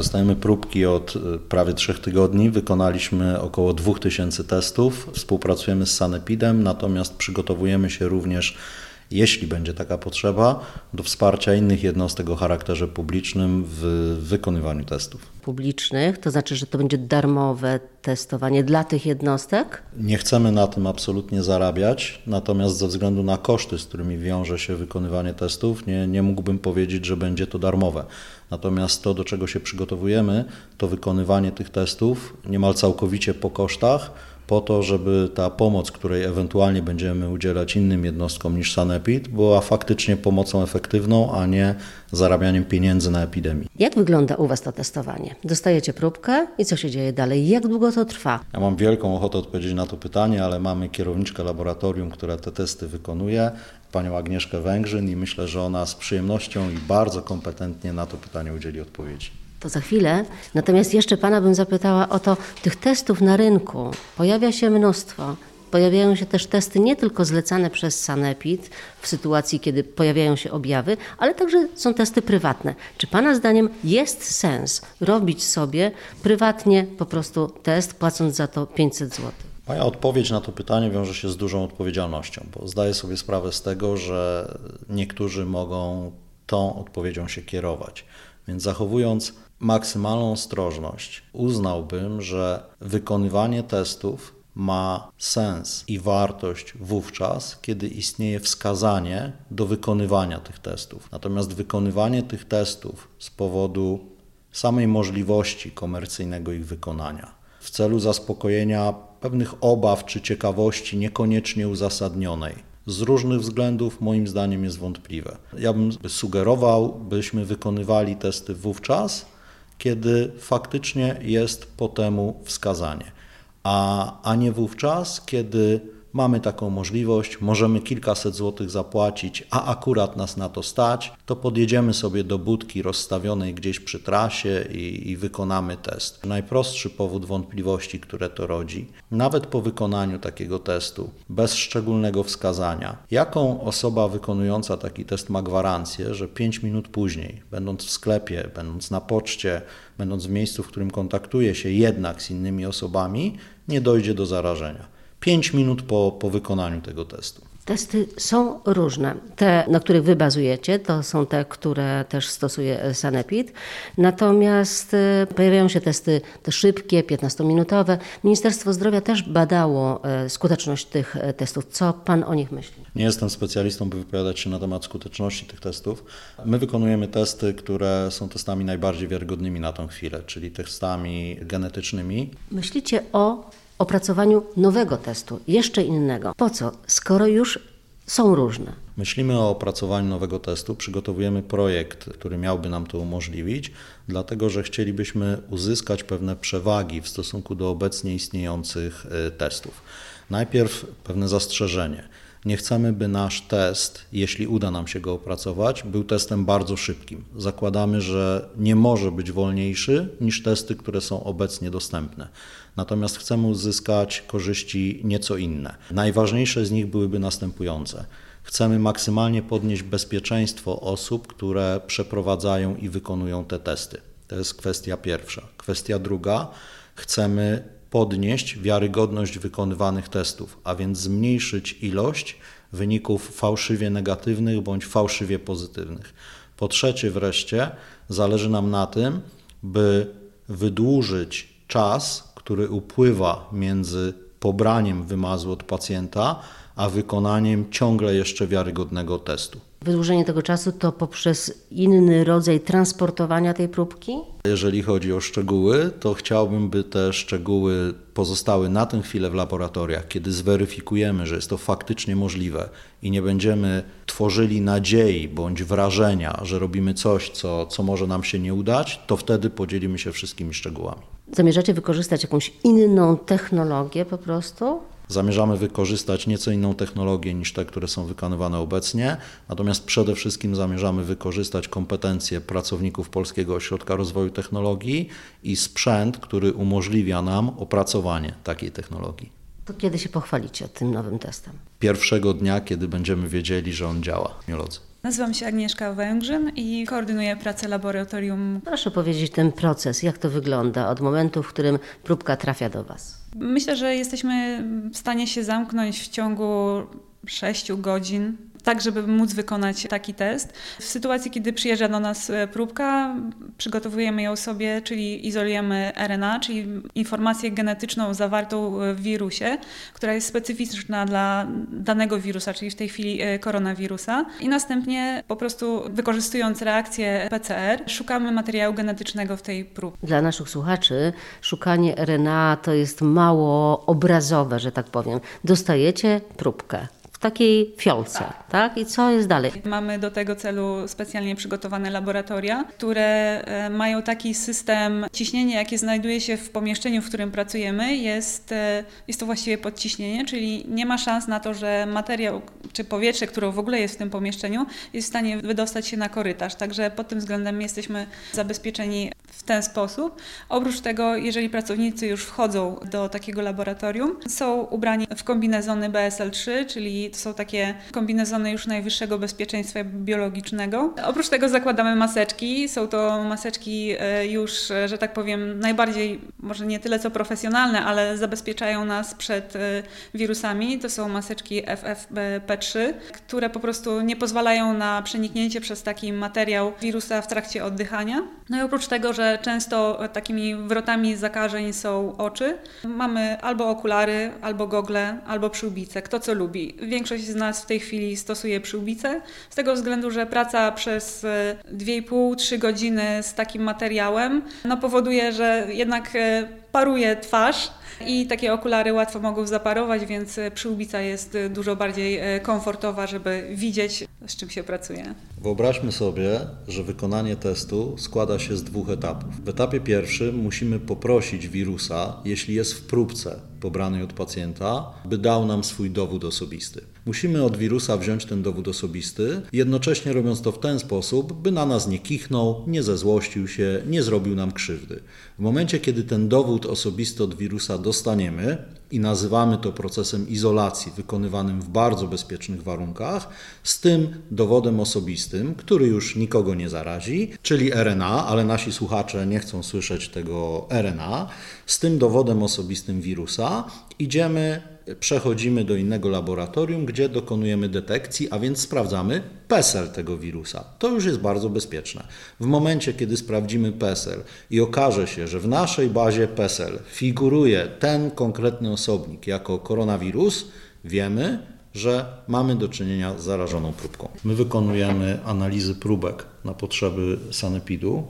dostajemy próbki od y, prawie trzech tygodni. Wykonaliśmy około 2000 testów. Współpracujemy z Sanepidem, natomiast przygotowujemy się również jeśli będzie taka potrzeba, do wsparcia innych jednostek o charakterze publicznym w wykonywaniu testów. Publicznych, to znaczy, że to będzie darmowe testowanie dla tych jednostek? Nie chcemy na tym absolutnie zarabiać, natomiast ze względu na koszty, z którymi wiąże się wykonywanie testów, nie, nie mógłbym powiedzieć, że będzie to darmowe. Natomiast to, do czego się przygotowujemy, to wykonywanie tych testów niemal całkowicie po kosztach po to, żeby ta pomoc, której ewentualnie będziemy udzielać innym jednostkom niż Sanepid, była faktycznie pomocą efektywną, a nie zarabianiem pieniędzy na epidemii. Jak wygląda u Was to testowanie? Dostajecie próbkę i co się dzieje dalej? Jak długo to trwa? Ja mam wielką ochotę odpowiedzieć na to pytanie, ale mamy kierowniczkę laboratorium, która te testy wykonuje, panią Agnieszkę Węgrzyn i myślę, że ona z przyjemnością i bardzo kompetentnie na to pytanie udzieli odpowiedzi to za chwilę. Natomiast jeszcze Pana bym zapytała o to, tych testów na rynku pojawia się mnóstwo. Pojawiają się też testy nie tylko zlecane przez Sanepid w sytuacji, kiedy pojawiają się objawy, ale także są testy prywatne. Czy Pana zdaniem jest sens robić sobie prywatnie po prostu test, płacąc za to 500 zł? Moja odpowiedź na to pytanie wiąże się z dużą odpowiedzialnością, bo zdaję sobie sprawę z tego, że niektórzy mogą tą odpowiedzią się kierować. Więc zachowując maksymalną ostrożność, uznałbym, że wykonywanie testów ma sens i wartość wówczas, kiedy istnieje wskazanie do wykonywania tych testów. Natomiast wykonywanie tych testów z powodu samej możliwości komercyjnego ich wykonania, w celu zaspokojenia pewnych obaw czy ciekawości niekoniecznie uzasadnionej, z różnych względów moim zdaniem jest wątpliwe. Ja bym sugerował, byśmy wykonywali testy wówczas, kiedy faktycznie jest po temu wskazanie, a, a nie wówczas, kiedy mamy taką możliwość, możemy kilkaset złotych zapłacić, a akurat nas na to stać, to podjedziemy sobie do budki rozstawionej gdzieś przy trasie i, i, wykonamy test. Najprostszy powód wątpliwości, które to rodzi, nawet po wykonaniu takiego testu, bez szczególnego wskazania, jaką osoba wykonująca taki test ma gwarancję, że 5 minut później, będąc w sklepie, będąc na poczcie, będąc w miejscu, w którym kontaktuje się jednak z innymi osobami, nie dojdzie do zarażenia. 5 minut po, po wykonaniu tego testu. Testy są różne. Te, na których wy bazujecie, to są te, które też stosuje Sanepid. Natomiast e, pojawiają się testy te szybkie, 15-minutowe. Ministerstwo Zdrowia też badało e, skuteczność tych e, testów. Co pan o nich myśli? Nie jestem specjalistą, by wypowiadać się na temat skuteczności tych testów. My wykonujemy testy, które są testami najbardziej wiarygodnymi na tą chwilę, czyli testami genetycznymi. Myślicie o opracowaniu nowego testu, jeszcze innego. Po co, skoro już są różne? Myślimy o opracowaniu nowego testu, przygotowujemy projekt, który miałby nam to umożliwić, dlatego że chcielibyśmy uzyskać pewne przewagi w stosunku do obecnie istniejących e, testów. Najpierw pewne zastrzeżenie. Nie chcemy, by nasz test, jeśli uda nam się go opracować, był testem bardzo szybkim. Zakładamy, że nie może być wolniejszy niż testy, które są obecnie dostępne. Natomiast chcemy uzyskać korzyści nieco inne. Najważniejsze z nich byłyby następujące. Chcemy maksymalnie podnieść bezpieczeństwo osób, które przeprowadzają i wykonują te testy. To jest kwestia pierwsza. Kwestia druga, chcemy podnieść wiarygodność wykonywanych testów, a więc zmniejszyć ilość wyników fałszywie negatywnych bądź fałszywie pozytywnych. Po trzecie, wreszcie, zależy nam na tym, by wydłużyć czas, który upływa między pobraniem wymazu od pacjenta, a wykonaniem ciągle jeszcze wiarygodnego testu. Wydłużenie tego czasu to poprzez inny rodzaj transportowania tej próbki? Jeżeli chodzi o szczegóły, to chciałbym, by te szczegóły pozostały na tę chwilę w laboratoriach, kiedy zweryfikujemy, że jest to faktycznie możliwe i nie będziemy tworzyli nadziei bądź wrażenia, że robimy coś, co, co może nam się nie udać, to wtedy podzielimy się wszystkimi szczegółami. Zamierzacie wykorzystać jakąś inną technologię po prostu? Zamierzamy wykorzystać nieco inną technologię niż te, które są wykonywane obecnie, natomiast przede wszystkim zamierzamy wykorzystać kompetencje pracowników Polskiego Ośrodka Rozwoju Technologii i sprzęt, który umożliwia nam opracowanie takiej technologii. To kiedy się pochwalicie tym nowym testem? Pierwszego dnia, kiedy będziemy wiedzieli, że on działa. Miolodzy. Nazywam się Agnieszka Węgrzyn i koordynuję pracę laboratorium. Proszę powiedzieć ten proces, jak to wygląda od momentu, w którym próbka trafia do Was? Myślę, że jesteśmy w stanie się zamknąć w ciągu 6 godzin tak, żeby móc wykonać taki test. W sytuacji, kiedy przyjeżdża do nas e, próbka, przygotowujemy ją sobie, czyli izolujemy RNA, czyli informację genetyczną zawartą w wirusie, która jest specyficzna dla danego wirusa, czyli w tej chwili e, koronawirusa. I następnie po prostu wykorzystując reakcję PCR, szukamy materiału genetycznego w tej próbce. Dla naszych słuchaczy szukanie RNA to jest mało obrazowe, że tak powiem. Dostajecie próbkę takiej fiolce, tak. I co jest dalej? Mamy do tego celu specjalnie przygotowane laboratoria, które e, mają taki system ciśnienia, jakie znajduje się w pomieszczeniu, w którym pracujemy, jest, e, jest to właściwie podciśnienie, czyli nie ma szans na to, że materiał czy powietrze, które w ogóle jest w tym pomieszczeniu, jest w stanie wydostać się na korytarz. Także pod tym względem jesteśmy zabezpieczeni w ten sposób. Oprócz tego, jeżeli pracownicy już wchodzą do takiego laboratorium, są ubrani w kombinezony BSL-3, czyli to są takie kombinezony już najwyższego bezpieczeństwa biologicznego. Oprócz tego zakładamy maseczki. Są to maseczki e, już, e, że tak powiem, najbardziej, może nie tyle co profesjonalne, ale zabezpieczają nas przed e, wirusami. To są maseczki FFP3, które po prostu nie pozwalają na przeniknięcie przez taki materiał wirusa w trakcie oddychania. No i oprócz tego, że często takimi wrotami zakażeń są oczy, mamy albo okulary, albo gogle, albo przyłbice, kto co lubi. Większość z nas w tej chwili stosuje przyłbicę, z tego względu, że praca przez 2,5-3 e, godziny z takim materiałem no, powoduje, że jednak e, paruje twarz, i takie okulary łatwo mogą zaparować, więc e, przyłbica jest dużo bardziej komfortowa, żeby widzieć, z czym się pracuje. Wyobraźmy sobie, że wykonanie testu składa się z dwóch etapów. W etapie pierwszym musimy poprosić wirusa, jeśli jest w próbce, pobranej od pacjenta, by dał nam swój dowód osobisty. Musimy od wirusa wziąć ten dowód osobisty, jednocześnie robiąc to w ten sposób, by na nas nie kichnął, nie zezłościł się, nie zrobił nam krzywdy. W momencie, kiedy ten dowód osobisty od wirusa dostaniemy, i nazywamy to procesem izolacji wykonywanym w bardzo bezpiecznych warunkach, z tym dowodem osobistym, który już nikogo nie zarazi, czyli RNA, ale nasi słuchacze nie chcą słyszeć tego RNA, z tym dowodem osobistym wirusa idziemy przechodzimy do innego laboratorium, gdzie dokonujemy detekcji, a więc sprawdzamy PESEL tego wirusa. To już jest bardzo bezpieczne. W momencie, kiedy sprawdzimy PESEL i okaże się, że w naszej bazie PESEL figuruje ten konkretny osobnik jako koronawirus, wiemy, że mamy do czynienia z zarażoną próbką. My wykonujemy analizy próbek na potrzeby sanepidu.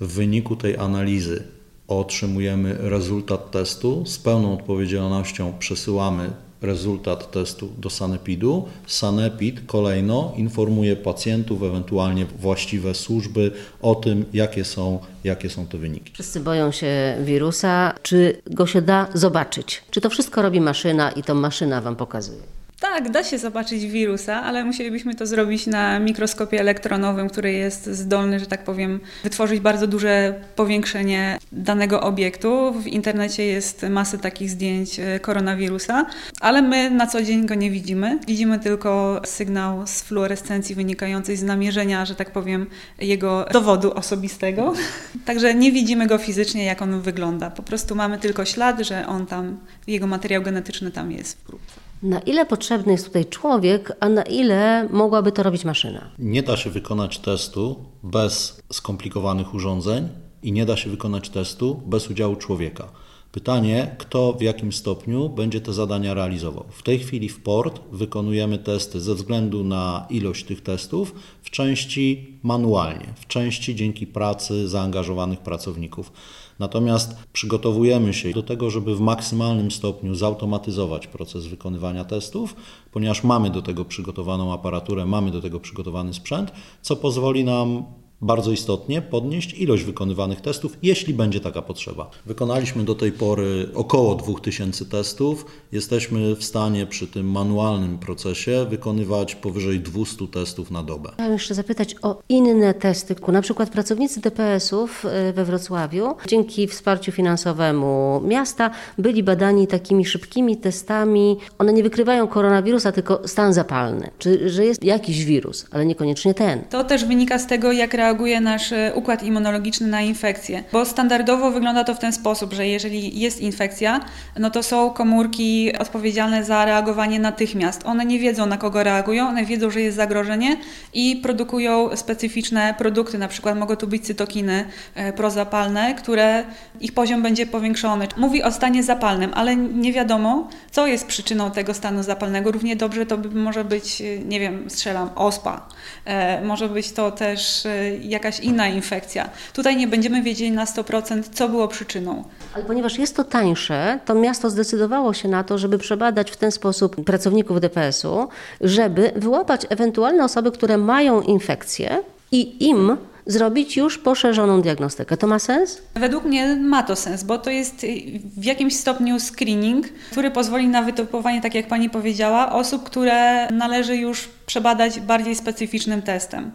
W wyniku tej analizy otrzymujemy rezultat testu, z pełną odpowiedzialnością przesyłamy rezultat testu do sanepidu. Sanepid kolejno informuje pacjentów, ewentualnie właściwe służby o tym, jakie są, jakie są te wyniki. Wszyscy boją się wirusa. Czy go się da zobaczyć? Czy to wszystko robi maszyna i to maszyna Wam pokazuje? Tak, da się zobaczyć wirusa, ale musielibyśmy to zrobić na mikroskopie elektronowym, który jest zdolny, że tak powiem, wytworzyć bardzo duże powiększenie danego obiektu. W internecie jest masę takich zdjęć e, koronawirusa, ale my na co dzień go nie widzimy. Widzimy tylko sygnał z fluorescencji wynikającej z namierzenia, że tak powiem, jego dowodu osobistego. Także nie widzimy go fizycznie, jak on wygląda. Po prostu mamy tylko ślad, że on tam, jego materiał genetyczny tam jest. Na ile potrzebny jest tutaj człowiek, a na ile mogłaby to robić maszyna? Nie da się wykonać testu bez skomplikowanych urządzeń i nie da się wykonać testu bez udziału człowieka. Pytanie, kto w jakim stopniu będzie te zadania realizował. W tej chwili w port wykonujemy testy ze względu na ilość tych testów w części manualnie, w części dzięki pracy zaangażowanych pracowników. Natomiast przygotowujemy się do tego, żeby w maksymalnym stopniu zautomatyzować proces wykonywania testów, ponieważ mamy do tego przygotowaną aparaturę, mamy do tego przygotowany sprzęt, co pozwoli nam bardzo istotnie podnieść ilość wykonywanych testów, jeśli będzie taka potrzeba. Wykonaliśmy do tej pory około 2000 testów. Jesteśmy w stanie przy tym manualnym procesie wykonywać powyżej 200 testów na dobę. Chciałam jeszcze zapytać o inne testy. Na przykład pracownicy DPS-ów y, we Wrocławiu dzięki wsparciu finansowemu miasta byli badani takimi szybkimi testami. One nie wykrywają koronawirusa, tylko stan zapalny. Czy że jest jakiś wirus, ale niekoniecznie ten. To też wynika z tego, jak reaguje nasz e, układ immunologiczny na infekcję. Bo standardowo wygląda to w ten sposób, że jeżeli jest infekcja, no to są komórki odpowiedzialne za reagowanie natychmiast. One nie wiedzą, na kogo reagują, one wiedzą, że jest zagrożenie i produkują specyficzne produkty. Na przykład mogą tu być cytokiny e, prozapalne, które ich poziom będzie powiększony. Mówi o stanie zapalnym, ale nie wiadomo, co jest przyczyną tego stanu zapalnego. Równie dobrze to może być, e, nie wiem, strzelam, ospa. Może być to też jakaś inna infekcja. Tutaj nie będziemy wiedzieli na 100%, co było przyczyną. Ale ponieważ jest to tańsze, to miasto zdecydowało się na to, żeby przebadać w ten sposób pracowników DPS-u, żeby wyłapać ewentualne osoby, które mają infekcję i im zrobić już poszerzoną diagnostykę. To ma sens? Według mnie ma to sens, bo to jest w jakimś stopniu screening, który pozwoli na wytypowanie, tak jak Pani powiedziała, osób, które należy już przebadać bardziej specyficznym testem.